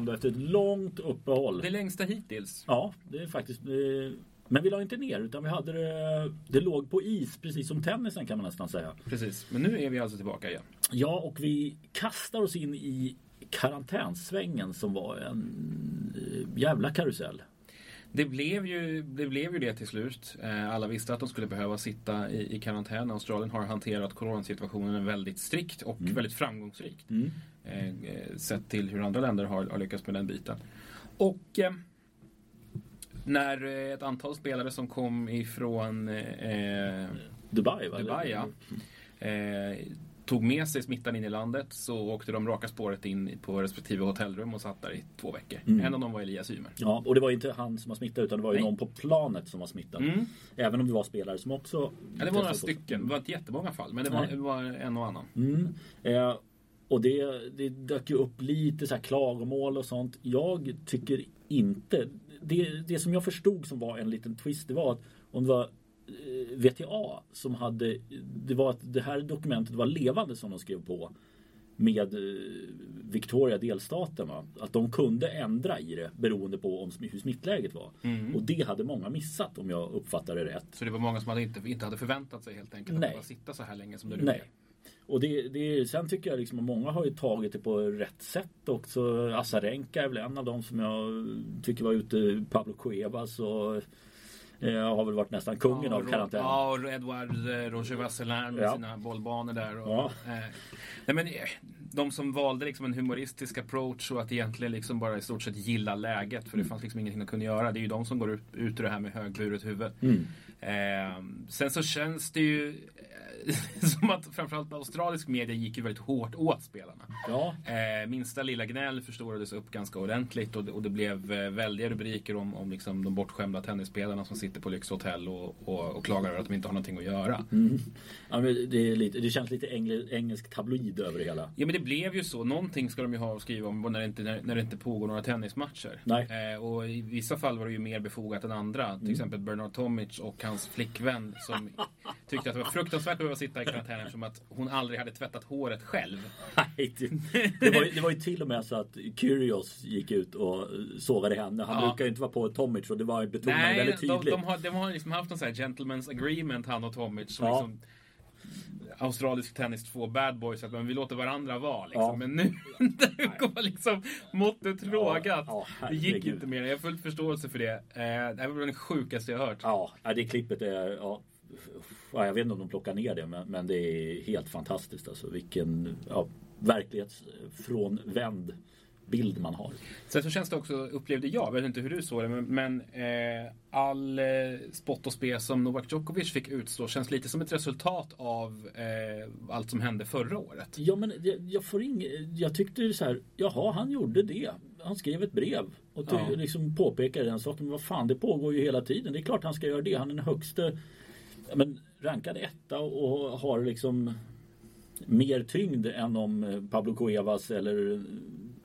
ändå efter ett långt uppehåll. Det längsta hittills. Ja, det är faktiskt... eh, Men vi la inte ner utan vi hade det... Det låg på is precis som tennisen kan man nästan säga. Precis, men nu är vi alltså tillbaka igen. Ja, och vi kastar oss in i karantänsvängen som var en eh, jävla karusell. Det blev, ju, det blev ju det till slut. Eh, Alla visste att de skulle behöva sitta i, i karantän. Australien har hanterat coronasituationen väldigt strikt och väldigt framgångsrikt. Eh, eh, Sett till hur andra länder har, har lyckats med den biten. Och eh, när ett antal spelare som kom ifrån eh, Dubai va? Dubai, ja. Tog med sig smittan in i landet så åkte de raka spåret in på respektive hotellrum och satt där i två veckor. En av dem var Elias Ymer. Ja, och det var inte han som var smittad utan det var ju Nej. någon på planet som var smittad. Mm. Även om det var spelare som också... Ja, det var några stycken. Det var inte jättemånga fall, men det var, det var en och annan. Mm. Eh, och det, det dök ju upp lite så här klagomål och sånt. Jag tycker inte... Det, det som jag förstod som var en liten twist det var att om det var VTA som hade... Det var att det här dokumentet var levande som de skrev på med eh, Victoria delstaten. Va? Att de kunde ändra i det beroende på om, hur smittläget var. Mm. Och det hade många missat om jag uppfattade det rätt. Så det var många som hade inte, inte hade förväntat sig helt enkelt Nej. att sitta så här länge som det nu Nej. är. Och det, det, sen tycker jag liksom att många har ju tagit det på rätt sätt också. Azarenka är väl en av dem som jag tycker var ute. Pablo Cuevas och eh, har väl varit nästan kungen av och, karantän. Ja, och Edward eh, Roger Vasselin med Ja. sina bollbanor där. Och, Ja. eh, nej, men, eh, de som valde liksom en humoristisk approach och att egentligen liksom bara i stort sett gilla läget för det fanns liksom ingenting de kunde göra. Det är ju de som går ut, ur det här med högburet huvud. Mm. Eh, sen så känns det ju som att framförallt australisk media gick ju väldigt hårt åt spelarna. Ja, Eh, minsta lilla gnäll förstorades upp ganska ordentligt och det, och det blev eh, väldiga rubriker om, om liksom de bortskämda tennisspelarna som sitter på lyxhotell och, och, och klagar över att de inte har någonting att göra. ja men det, lite, det känns lite engl, engelsk tabloid över det hela. Ja men det blev ju så. Någonting ska de ju ha att skriva om när det inte, när, när det inte pågår några tennismatcher. Nej. Eh, och i vissa fall var det ju mer befogat än andra. Till exempel Bernard Tomic och hans flickvän som tyckte att det var fruktansvärt behöva sitta i karantän eftersom att hon aldrig hade tvättat håret själv. Nej, det, var, ju- det var ju till och med så att Kyrgios gick ut och sågade henne. Han Ja. brukar ju inte vara på Tomic och det var betonat Nej, väldigt de, tydligt. de, har, de har liksom haft någon sån här gentleman's agreement han och Tomic. Som Ja. liksom, australisk tennis två bad boys att men vi låter varandra vara. Liksom. Ja. Men nu, nu går liksom måttet rågat. ja, det gick inte mer. Jag har full förståelse för det. Eh, det här var det sjukaste jag hört. Ja, ja, det klippet är... Ja, ja, jag vet inte om de plockar ner det men, men det är helt fantastiskt alltså. Vilken ja, verklighetsfrånvänd bild man har. Sen så känns det också, upplevde jag, jag vet inte hur du såg det, men, men eh, all eh, spott och spe som Novak Djokovic fick utstå känns lite som ett resultat av eh, allt som hände förra året. Ja men jag, jag får ing, Jag tyckte så här. Jaha, han gjorde det. Han skrev ett brev och ty, Ja. liksom påpekade den saken. Men vad fan, det pågår ju hela tiden. Det är klart han ska göra det. Han är den högste men, rankad etta och har liksom mer tyngd än om eh, Pablo Cuevas eller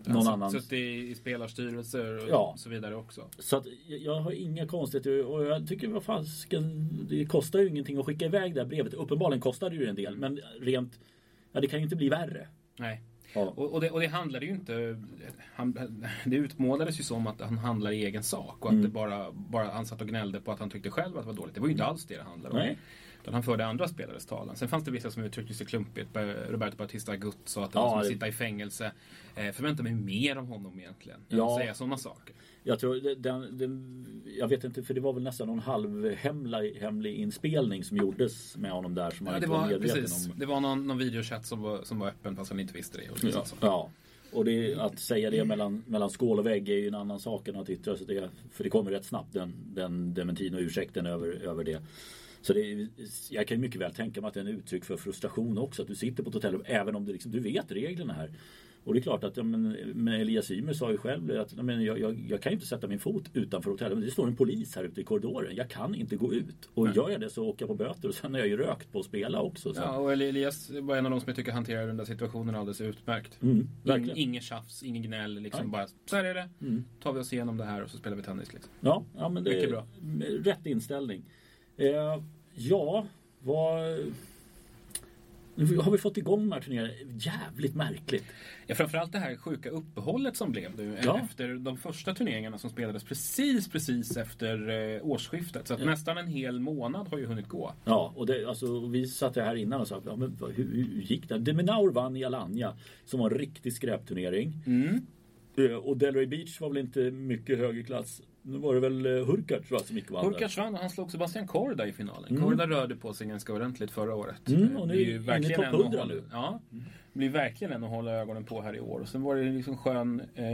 någon Han annan. Suttit i, spelarstyrelser och Ja. så vidare också. Så att jag- har inga konstigheter och jag tycker vad fan ska, det kostar ju ingenting att skicka iväg det här brevet. Uppenbarligen kostar det ju en del men rent Ja det kan ju inte bli värre. Nej. Ja. Och, och, det, och det handlade ju inte... Han, det utmålades ju som att han handlar i egen sak och att Mm. det bara, bara han satt och gnällde på att han tyckte själv att det var dåligt. Det var ju inte alls det det handlade om. Nej. Utan han förde andra spelares talan. Sen fanns det vissa som uttryckte sig klumpigt. Roberto Batista Agut sa att det var som att sitta i fängelse. Eh, förväntar mig mer av honom egentligen. Än Ja. att säga sådana saker. Jag tror den, den, Jag vet inte för det var väl nästan någon halvhemlig hemlig inspelning som gjordes med honom där som han Ja, det inte var var, medveten precis, om. det var någon, någon videochatt som var, som var öppen fast han inte visste det. Ja. Och det, att säga det mellan, mellan skål och vägg är ju en annan sak än att yttra sig det. För det kommer rätt snabbt den, den dementin och ursäkten över, över det. Så det, är- jag kan ju mycket väl tänka mig att det är en uttryck för frustration också. Att du sitter på ett hotell även om du, liksom, du vet reglerna här. Och det är klart att ja, men, men Elias Ymer sa ju själv att ja, men jag, jag, jag kan ju inte sätta min fot utanför hotellet. Det står en polis här ute i korridoren. Jag kan inte gå ut. Och gör jag det så åker jag på böter. Och sen har jag ju rökt på att spela också. Så. Ja, och Elias var en av de som jag tycker hanterade den där situationen alldeles utmärkt. Mm, In, ingen tjafs, ingen gnäll. Liksom Nej. bara, så här är det. Mm. tar vi oss igenom det här och så spelar vi tennis. Liksom. Ja, ja men det Mycket är bra. rätt inställning. Eh, ja, vad... Nu har vi fått igång de här turneringarna. Jävligt märkligt. Ja, framförallt det här sjuka uppehållet som blev nu Ja. efter de första turneringarna som spelades precis, precis efter eh, årsskiftet. Så att nästan en hel månad har ju hunnit gå. Ja, och det, alltså, vi satt här innan och sa ja, men, hur, hur gick det? Deminaur vann i Alanya som var en riktig skräpturnering. Eh, Och Delray Beach var väl inte mycket högre klass. Nu var det väl eh, Hurkacz va, som gick och vann. Hurkacz vann och han slog Sebastian Korda i finalen. Korda rörde på sig ganska ordentligt förra året. Mm, och nu Det är ju verkligen topp en att 100 hålla- nu. Ja, blir verkligen en att hålla ögonen på här i år. Och sen var det liksom skön eh,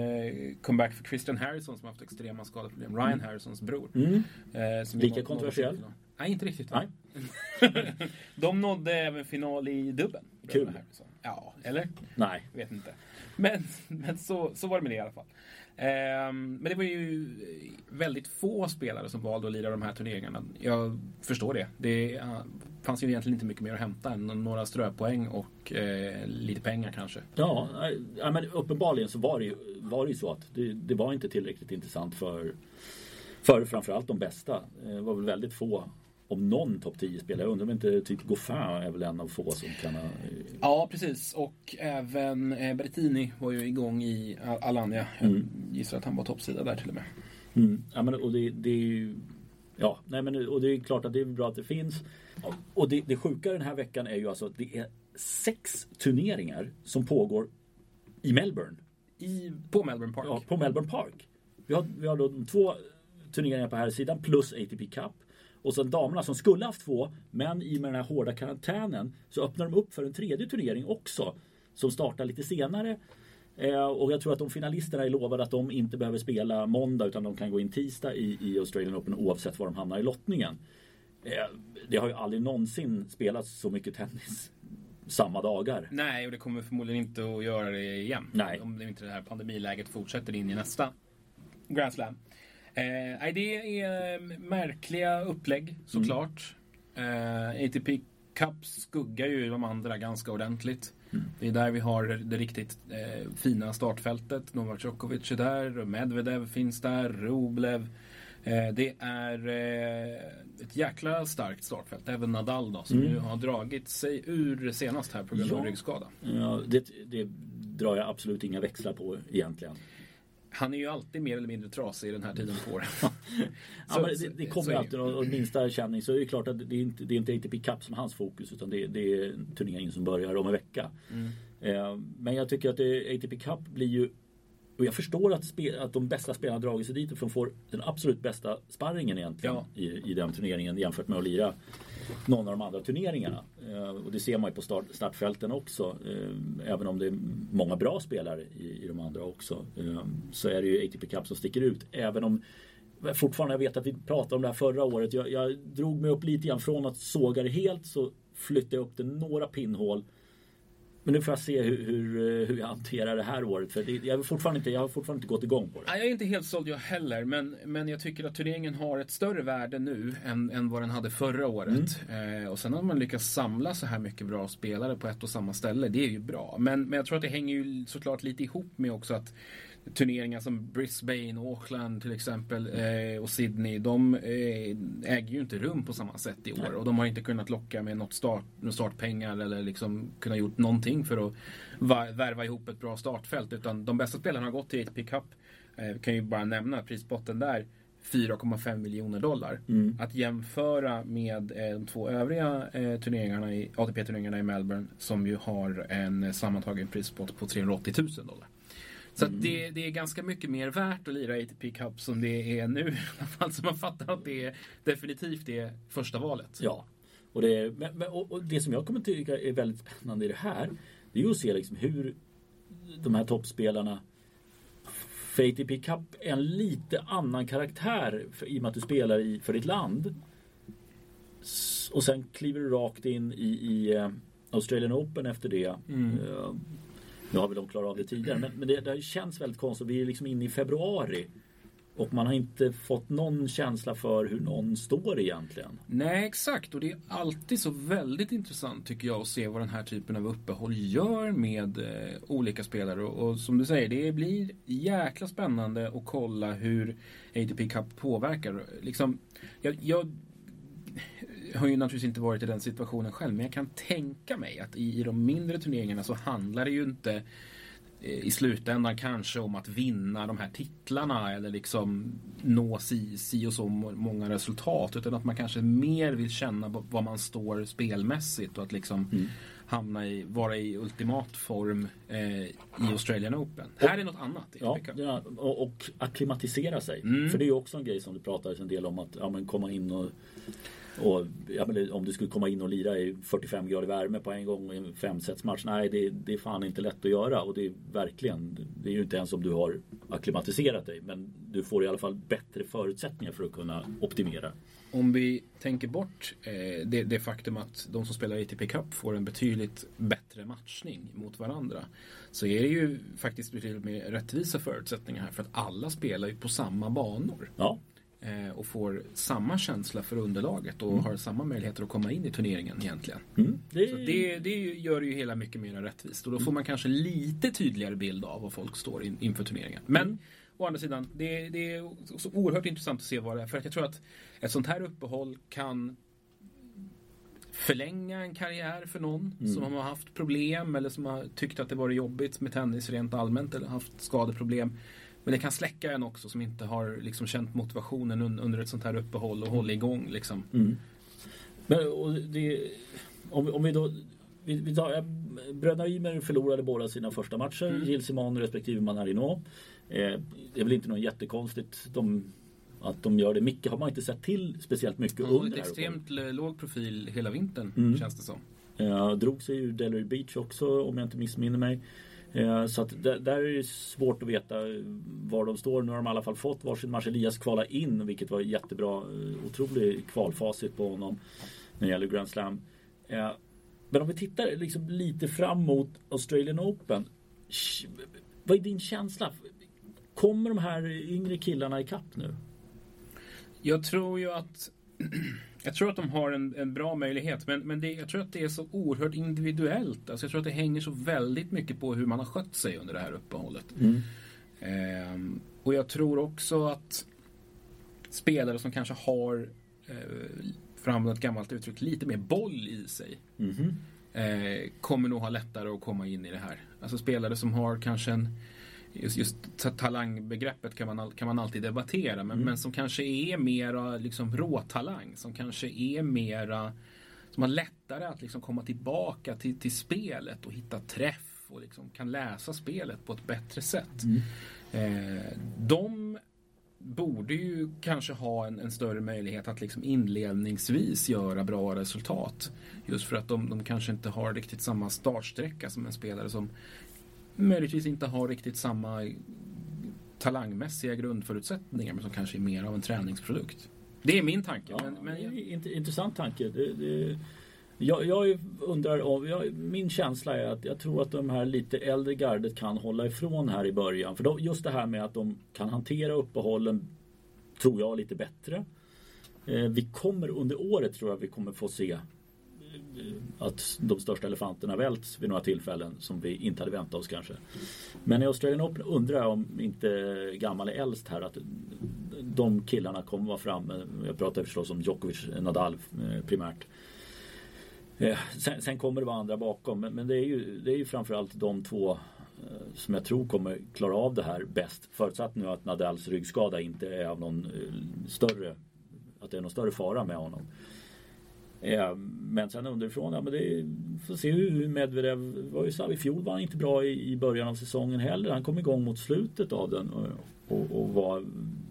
comeback för Christian Harrison som haft extrema skadeproblem. Ryan Harrisons bror. Mm. Eh, Lika kontroversiell? Nej, inte riktigt. va? Nej. De nådde även final i dubben. Kul. Ja, eller? Nej. Vet inte. Men, men så, så var det med det i alla fall. Ehm, men det var ju väldigt få spelare som valde att lira de här turneringarna. Jag förstår det. Det eh, fanns ju egentligen inte mycket mer att hämta än några ströpoäng och eh, lite pengar kanske. Ja, nej, ja, men uppenbarligen så var det ju, var det ju så att det, det var inte tillräckligt intressant för, för framförallt de bästa. Eh, Det var väl väldigt få, om någon topp 10 spelare. Jag undrar om inte typ Goffin är väl en av få som kan ha... Ja, precis. Och även eh, Berrettini var ju igång i Al- Alanya. Jag gissar att han var toppsida där till och med. Mm. Ja, men, och det, det är ju... Ja, nej, men, och det är klart att det är bra att det finns. Och det, det sjuka den här veckan är ju alltså att det är sex turneringar som pågår i Melbourne. I, på Melbourne Park. Ja, på Melbourne Park. Vi har, vi har då två turneringarna på här sidan plus ATP Cup. Och sen damerna som skulle haft två, men i och med den här hårda karantänen så öppnar de upp för en tredje turnering också. Som startar lite senare. Eh, och jag tror att de finalisterna är lovade att de inte behöver spela måndag utan de kan gå in tisdag i, i Australian Open oavsett var de hamnar i lottningen. Eh, det har ju aldrig någonsin spelats så mycket tennis samma dagar. Nej, och det kommer förmodligen inte att göra det igen. Nej. Om det inte det här pandemiläget fortsätter in i nästa Grand Slam. Eh, det är märkliga upplägg såklart. Eh, ATP Cup skuggar ju de andra ganska ordentligt. Det är där vi har det riktigt eh, fina startfältet. Novak Djokovic är där, Medvedev finns där, Rublev. Eh, det är eh, ett jäkla starkt startfält. Även Nadal då, som nu har dragit sig ur senast här på grund av Ja. ryggskada. Ja, det, det drar jag absolut inga växlar på egentligen. Han är ju alltid mer eller mindre trasig i den här tiden på året. Ja, det, det kommer det. alltid och minsta känning så är det klart att det är inte, det är inte ATP Cup som är hans fokus utan det, det är turneringen som börjar om en vecka. Mm. Eh, men jag tycker att det, ATP Cup blir ju och jag förstår att, att de bästa spelarna dragit sig dit för de får den absolut bästa sparringen egentligen Ja. i, i den turneringen jämfört med att lira någon av de andra turneringarna. Eh, och det ser man ju på start, startfälten också. Eh, även om det är många bra spelare i, i de andra också. Eh, så är det ju ATP Cup som sticker ut. Även om fortfarande, jag vet att vi pratade om det här förra året. Jag, jag drog mig upp lite grann från att såga det helt så flyttade jag upp det några pinnhål. Men nu får jag se hur, hur, hur jag hanterar det här året. För det, jag, har fortfarande inte, jag har fortfarande inte gått igång på det. Nej, jag är inte helt såld jag heller, men, men jag tycker att turneringen har ett större värde nu än, än vad den hade förra året. Eh, och sen har man lyckats samla så här mycket bra spelare på ett och samma ställe, det är ju bra. Men, men jag tror att det hänger ju såklart lite ihop med också att turneringar som Brisbane, Auckland till exempel eh, och Sydney, de eh, äger ju inte rum på samma sätt i år. Och de har inte kunnat locka med något start, startpengar eller liksom kunnat gjort någonting för att va- värva ihop ett bra startfält. Utan de bästa spelarna har gått till ATP Cup. Eh, kan ju bara nämna prisbotten där. 4,5 miljoner dollar. Att jämföra med eh, de två övriga eh, turneringarna i, ATP-turneringarna i Melbourne som ju har en eh, sammantagen prispott på 380 000 dollar. Så att det, det är ganska mycket mer värt att lira ATP Cup som det är nu. I alla fall så man fattar att det är definitivt är första valet. Ja. Och det, men, och, och det som jag kommer tycka är väldigt spännande i det här Det är ju att se liksom hur de här toppspelarna För ATP Cup är en lite annan karaktär för, i och med att du spelar i, för ditt land. Och sen kliver du rakt in i, i eh, Australian Open efter det. Eh, nu har väl de klarat av det tidigare men, men det, det känns väldigt konstigt. Vi är liksom inne i februari. Och man har inte fått någon känsla för hur någon står egentligen. Nej, exakt. Och det är alltid så väldigt intressant tycker jag att se vad den här typen av uppehåll gör med eh, olika spelare. Och, och som du säger, det blir jäkla spännande att kolla hur ATP Cup påverkar. Liksom, jag, jag har ju naturligtvis inte varit i den situationen själv men jag kan tänka mig att i, i de mindre turneringarna så handlar det ju inte eh, i slutändan kanske om att vinna de här titlarna eller liksom nå si, si och så många resultat utan att man kanske mer vill känna var man står spelmässigt och att liksom mm hamna i, vara i ultimat form eh, i Australian Open. Och, här är något annat. Ja, ja, och, och acklimatisera sig. Mm. För det är också en grej som det pratades en del om att ja, men komma in och och ja, men om du skulle komma in och lira i 45 grader värme på en gång i en femsetsmatch. Nej, det, det är fan inte lätt att göra. Och det är verkligen, det är ju inte ens om du har acklimatiserat dig. Men du får i alla fall bättre förutsättningar för att kunna optimera. Om vi tänker bort eh, det, det, faktum att de som spelar ATP Cup får en betydligt bättre matchning mot varandra. Så är det ju faktiskt betydligt mer rättvisa förutsättningar här för att alla spelar ju på samma banor. Ja. Eh, och får samma känsla för underlaget och mm. har samma möjligheter att komma in i turneringen egentligen. Mm. Det... Så det, det gör ju hela mycket mer rättvist och då får man kanske lite tydligare bild av var folk står in, inför turneringen. Men mm. å andra sidan, det, det, är så oerhört intressant att se vad det är. För att jag tror att ett sånt här uppehåll kan förlänga en karriär för någon mm. som har haft problem eller som har tyckt att det varit jobbigt med tennis rent allmänt eller haft skadeproblem. Men det kan släcka en också som inte har liksom känt motivationen under ett sånt här uppehåll och hålla igång. Liksom. Mm. Men, och det, om, om vi då vi, vi tar, Bröderna Ymer förlorade båda sina första matcher. Mm. Gilles Simon respektive Manarino. Eh, det är väl inte något jättekonstigt. De, att de gör det. Micke har man inte sett till speciellt mycket under. Han extremt låg profil hela vintern mm. känns det som. Ja, drog sig ur Delray Beach också om jag inte missminner mig. Eh, så att där, där är det svårt att veta var de står. Nu har de i alla fall fått varsin Marcelias kvala in vilket var jättebra. Eh, otrolig kvalfacit på honom när det gäller Grand Slam. Eh, men om vi tittar liksom lite fram mot Australian Open. Vad är din känsla? Kommer de här yngre killarna ikapp nu? Jag tror ju att jag tror att de har en, en bra möjlighet men, men det, jag tror att det är så oerhört individuellt. Alltså jag tror att det hänger så väldigt mycket på hur man har skött sig under det här uppehållet. Mm. Ehm, och jag tror också att spelare som kanske har, eh, för att använda ett gammalt uttryck, lite mer boll i sig. Mm. Eh, kommer nog ha lättare att komma in i det här. Alltså spelare som har kanske en just, just talangbegreppet kan man, kan man alltid debattera. Men, mm. men som kanske är mera liksom råtalang. Som kanske är mera som har lättare att liksom komma tillbaka till, till spelet och hitta träff och liksom kan läsa spelet på ett bättre sätt. Mm. Eh, de borde ju kanske ha en, en, större möjlighet att liksom inledningsvis göra bra resultat. Just för att de, de kanske inte har riktigt samma startsträcka som en spelare som möjligtvis inte har riktigt samma talangmässiga grundförutsättningar men som kanske är mer av en träningsprodukt. Det är min tanke. Ja, men, men jag... Intressant tanke. Det, det, jag, jag, undrar om, jag, min känsla är att jag tror att de här lite äldre gardet kan hålla ifrån här i början. För då, just det här med att de kan hantera uppehållen tror jag lite bättre. Eh, vi kommer under året tror jag vi kommer få se att de största elefanterna välts vid några tillfällen som vi inte hade väntat oss kanske. Men i Australian Open undrar jag om inte gammal är äldst här att de killarna kommer vara framme. Jag pratar förstås om Djokovic, Nadal eh, primärt. Eh, sen, sen, kommer det vara andra bakom men, det är ju, det är ju framförallt de två eh, som jag tror kommer klara av det här bäst. Förutsatt nu att Nadals ryggskada inte är av någon större att det är någon större fara med honom. Eh, men sen underifrån, ja men det får se hur Medvedev var ju så I fjol var han inte bra i, i början av säsongen heller. Han kom igång mot slutet av den och, och, och var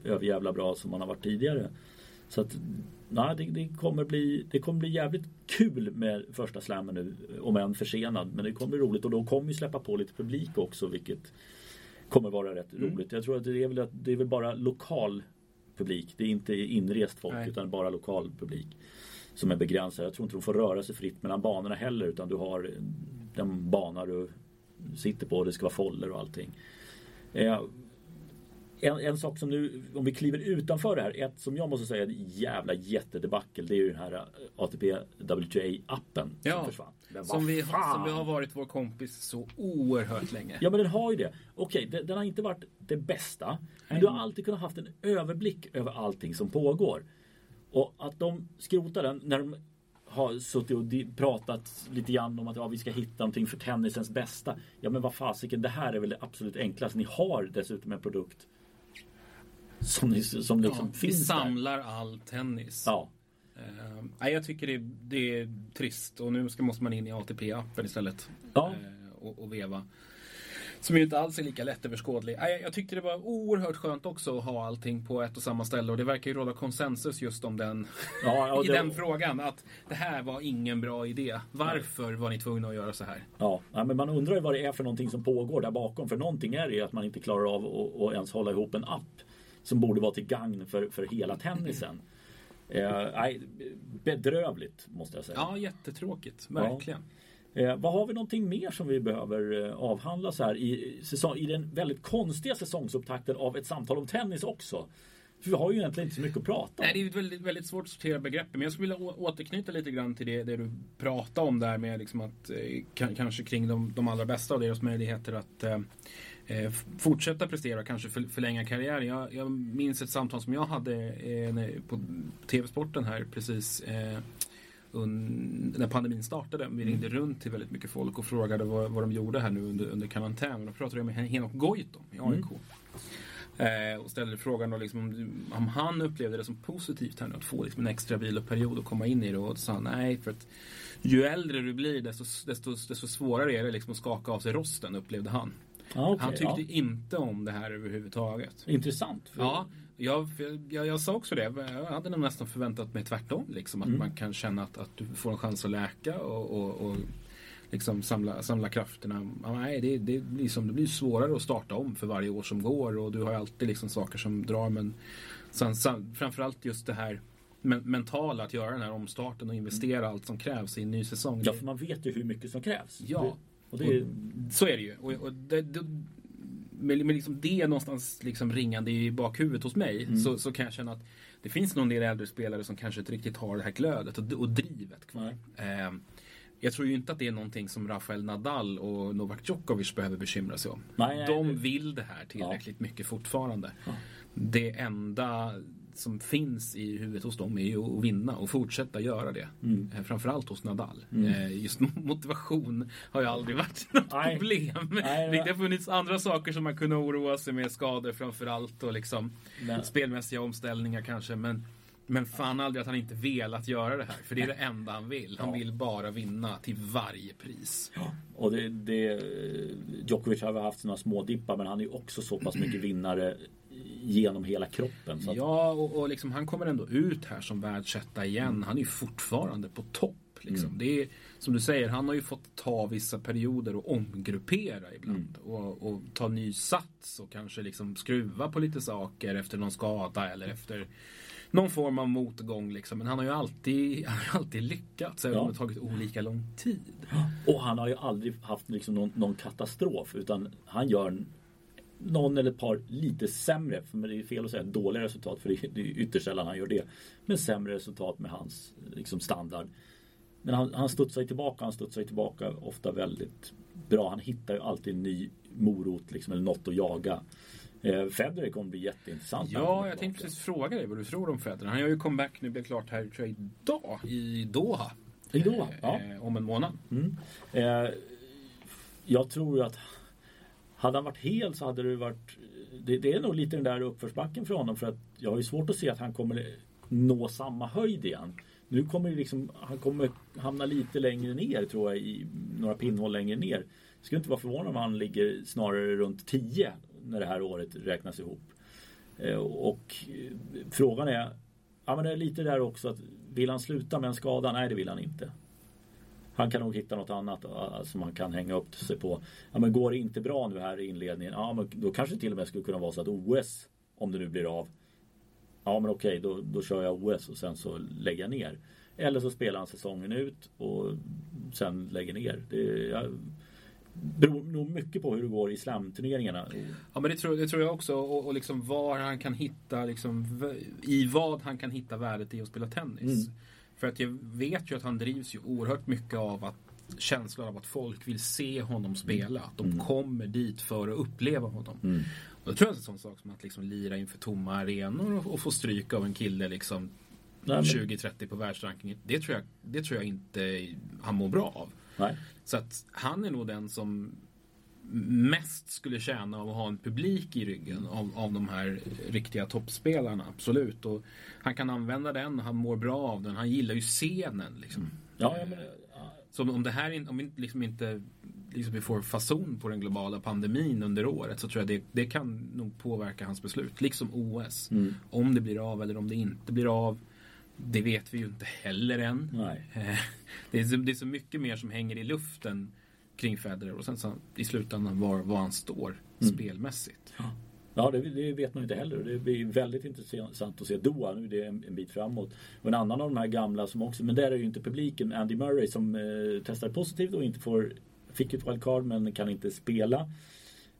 överjävla bra som han har varit tidigare. Så att nej, det, det, kommer bli, det kommer bli jävligt kul med första slammen nu. Om än försenad. Men det kommer bli roligt och de kommer ju släppa på lite publik också vilket kommer vara rätt mm. roligt. Jag tror att det är väl, det är väl bara lokal publik. Det är inte inrest folk nej. utan bara lokal publik som är begränsad. Jag tror inte de får röra sig fritt mellan banorna heller utan du har den bana du sitter på det ska vara foller och allting. Eh, en, en, sak som nu, om vi kliver utanför det här, ett som jag måste säga är ett jävla jättedebackel. Det är ju den här eh, ATP WTA-appen ja, som försvann. Som vi, som vi har varit vår kompis så oerhört länge. Ja men den har ju det. Okej, den, den har inte varit det bästa. Men du har alltid kunnat haft en överblick över allting som pågår. Och att de skrotar den när de har suttit och pratat lite grann om att ja, vi ska hitta någonting för tennisens bästa. Ja men vad fasiken, det här är väl det absolut enklaste. Ni har dessutom en produkt som, ni, som liksom ja, finns Vi samlar där. all tennis. Ja. Uh, jag tycker det, det, är trist och nu ska, måste man in i ATP-appen istället. Ja. Uh, och, och veva. Som ju inte alls är lika lättöverskådlig. Jag, jag tyckte det var oerhört skönt också att ha allting på ett och samma ställe. Och det verkar ju råda konsensus just om den, ja, i det... den frågan. Att det här var ingen bra idé. Varför var ni tvungna att göra så här? Ja, men man undrar ju vad det är för någonting som pågår där bakom. För någonting är det ju att man inte klarar av att ens hålla ihop en app. Som borde vara till gagn för, för hela tennisen. Eh, bedrövligt måste jag säga. Ja, jättetråkigt. Verkligen. Ja. Eh, vad har vi någonting mer som vi behöver eh, avhandla så här i, säsong, i den väldigt konstiga säsongsupptakten av ett samtal om tennis också? För vi har ju egentligen inte så mycket att prata om. Nej, det är ett väldigt, väldigt svårt att sortera begreppen. Men jag skulle vilja återknyta lite grann till det, det du pratade om där med liksom att eh, kanske kring de, de allra bästa och deras möjligheter att eh, eh fortsätta prestera och kanske för, förlänga karriären. Jag, jag, minns ett samtal som jag hade eh, på TV-sporten här precis eh, när pandemin startade. Vi ringde mm. runt till väldigt mycket folk och frågade vad, vad de gjorde här nu under, under karantän. Då pratade jag med Henok Goitom i AIK. Mm. Eh, och ställde frågan då liksom om, om, han upplevde det som positivt här nu att få liksom en extra viloperiod och komma in i det. Och sa nej, för att ju äldre du blir desto, desto, desto svårare är det liksom att skaka av sig rosten upplevde han. Ah, okay, han tyckte ja. inte om det här överhuvudtaget. Intressant. För... Ja, jag, jag, jag, sa också det. Jag hade nog nästan förväntat mig tvärtom. Liksom, att mm. man kan känna att, att du får en chans att läka och, och, och liksom samla, samla krafterna. nej, det, det, liksom, det blir svårare att starta om för varje år som går och du har alltid liksom saker som drar. Men sen, sen, framförallt just det här men, mentala att göra den här omstarten och investera mm. allt som krävs i en ny säsong. Ja, för man vet ju hur mycket som krävs. Ja, och det, och så är det ju. Och, och det, det, med, med liksom det någonstans liksom ringande i bakhuvudet hos mig mm. så, så kan jag känna att det finns någon del äldre spelare som kanske inte riktigt har det här glödet och, och drivet kvar. Eh, jag tror ju inte att det är någonting som Rafael Nadal och Novak Djokovic behöver bekymra sig om. Nej, nej, De vill det här tillräckligt ja. mycket fortfarande. Ja. Det enda som finns i huvudet hos dem är ju att vinna och fortsätta göra det. Mm. Eh, framförallt hos Nadal. Mm. Eh, just motivation har ju aldrig varit något Nej. problem. Nej, det har funnits andra saker som man kunde oroa sig med, skador framförallt och liksom Nej. spelmässiga omställningar kanske. Men, men fan aldrig att han inte velat göra det här. För det är det enda han vill. Han ja. vill bara vinna till varje pris. Ja. Och det, det, Djokovic har haft sina små dippar men han är också så pass mycket vinnare genom hela kroppen. Att... Ja, och, och liksom, han kommer ändå ut här som världsetta igen. Mm. Han är ju fortfarande på topp. Liksom. Mm. Det är, som du säger, han har ju fått ta vissa perioder och omgruppera ibland. Mm. Och, och, ta ny sats och kanske liksom skruva på lite saker efter någon skada eller efter någon form av motgång. Liksom. Men han har ju alltid, han har alltid lyckats, även ja. om det tagit olika lång tid. Och han har ju aldrig haft liksom någon, någon katastrof, utan han gör någon eller ett par lite sämre, för det är fel att säga dåliga resultat för det är ytterst sällan han gör det. Men sämre resultat med hans liksom, standard. Men han, han studsar tillbaka, han studsar tillbaka ofta väldigt bra. Han hittar ju alltid en ny morot liksom, eller något att jaga. Eh, Federer kommer bli jätteintressant. Ja, jag tänkte precis fråga dig vad du tror om Federer. Han gör ju comeback nu, blir klart här tror jag, idag i Doha. I Doha, eh, ja. Eh, om en månad. Mm. Eh, jag tror ju att hade han varit hel så hade det varit det, det, är nog lite den där uppförsbacken för honom för att jag har ju svårt att se att han kommer nå samma höjd igen. Nu kommer liksom, han kommer hamna lite längre ner tror jag i några pinnhål längre ner. Jag skulle inte vara förvånad om han ligger snarare runt 10 när det här året räknas ihop. Eh, och eh, frågan är, ja men det är lite där också att vill han sluta med en skada? Nej det vill han inte. Han kan nog hitta något annat uh, som han kan hänga upp sig på. Ja, men går det inte bra nu här i inledningen, ja, men då kanske det till och med skulle kunna vara så att OS, om det nu blir av, ja men okej, då, då kör jag OS och sen så lägger jag ner. Eller så spelar han säsongen ut och sen lägger ner. Det, jag, beror nog mycket på hur det går i slamturneringarna. Ja men det tror, det tror jag också och, och liksom var han kan hitta liksom, i vad han kan hitta värdet i att spela tennis. Mm. För att jag vet ju att han drivs ju oerhört mycket av att känslan av att folk vill se honom spela. Att de mm. kommer dit för att uppleva honom. Mm. Och då tror jag att en sån sak som att liksom lira inför tomma arenor och, och få stryk av en kille liksom 20-30 på världsrankingen. Det tror, jag, det tror jag inte han mår bra av. Nej. Så att han är nog den som mest skulle tjäna av att ha en publik i ryggen av, av de här riktiga toppspelarna. Absolut. Och han kan använda den, han mår bra av den. Han gillar ju scenen. Liksom. Ja, men, ja. Så om det här om vi liksom inte liksom vi får fason på den globala pandemin under året så tror jag det, det kan nog påverka hans beslut. Liksom OS. Mm. Om det blir av eller om det inte blir av. Det vet vi ju inte heller än. Nej. Det är, så, det är så mycket mer som hänger i luften kring Federer och sen så i slutändan var, var han står Mm. spelmässigt. Ja, det, det vet man inte heller. Det blir väldigt intressant att se Doha. Nu är det en, en bit framåt. Och en annan av de här gamla som också, men där är ju inte publiken, Andy Murray som eh, testar positivt och inte får, fick ett wildcard men kan inte spela.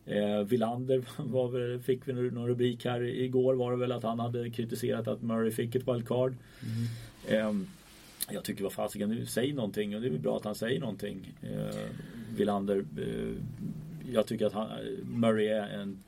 Eh, Villander var fick vi någon rubrik här igår var det väl att han hade kritiserat att Murray fick ett wildcard. Eh, jag tycker vad fasiken, säg någonting och det är väl bra att han säger någonting. Eh, Villander, eh, jag tycker att han, Murray är en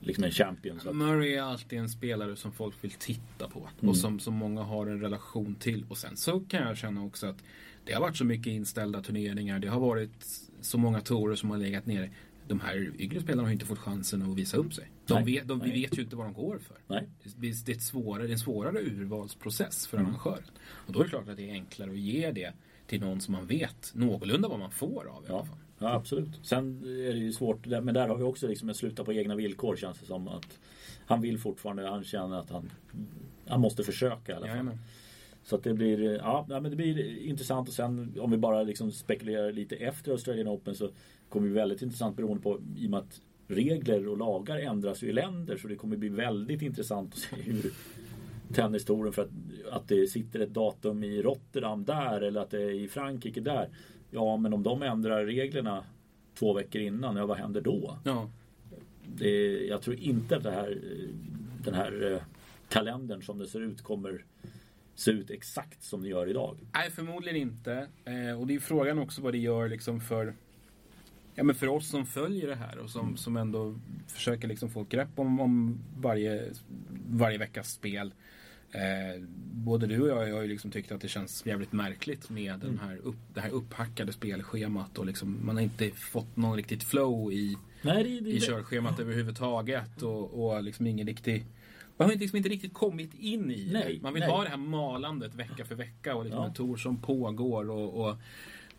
liksom en champion. Så att, Murray är alltid en spelare som folk vill titta på Mm. och som, som många har en relation till. Och sen så kan jag känna också att det har varit så mycket inställda turneringar. Det har varit så många torer som har legat nere. De här yngre spelarna har inte fått chansen att visa upp sig. De Nej. vet, de, vi vet ju inte vad de går för. nej. Det, det, är svårare, det är en svårare urvalsprocess för Mm. arrangören. Och då är det klart att det är enklare att ge det till någon som man vet någorlunda vad man får av i alla Ja, fall. ja, absolut. Sen är det ju svårt, men där har vi också liksom en sluta på egna villkor känns det som. att Han vill fortfarande, han känner att han, han måste försöka i alla fall. Jajamän. Så att det blir, ja, men det blir intressant och sen om vi bara liksom spekulerar lite efter Australian Open så kommer det bli väldigt intressant beroende på i och med att regler och lagar ändras ju i länder så det kommer bli väldigt intressant att se hur tennistouren för att, att det sitter ett datum i Rotterdam där eller att det är i Frankrike där. Ja men om de ändrar reglerna två veckor innan, ja vad händer då? Ja. Det, jag tror inte att det här, den här eh, kalendern som det ser ut kommer se ut exakt som det gör idag. Nej, förmodligen inte. Eh, och det är frågan också vad det gör liksom för, ja, men för oss som följer det här och som, som ändå försöker liksom få ett grepp om, om varje, varje veckas spel. Eh, både du och jag har ju liksom tyckt att det känns jävligt märkligt med den här upp, det här upphackade spelschemat och liksom, man har inte fått någon riktigt flow i, Nej, det, det, i körschemat överhuvudtaget och, och liksom ingen riktig man har liksom inte riktigt kommit in i det. Nej, Man vill nej. ha det här malandet vecka för vecka och liksom Ja. en tour som pågår och, och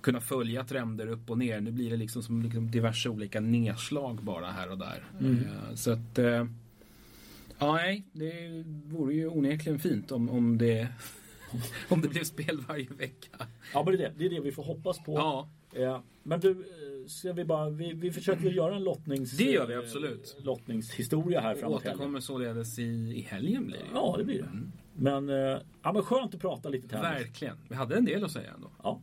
kunna följa trender upp och ner. Nu blir det liksom som liksom diverse olika nedslag bara här och där. Mm. Eh, Så att eh, Ja, nej, det vore ju onekligen fint om, om, det, om det blev spel varje vecka. Ja, men det är det, det är det vi får hoppas på. Ja, Eh, Men du, ska vi bara, vi, vi försöker väl göra en lottnings, Det gör vi absolut. lottningshistoria här framåt helgen. återkommer således i, i helgen blir det ju. Ja, det blir det. Men, eh, ja, men skönt att prata lite tennis. Verkligen. Vi hade en del att säga ändå. Ja,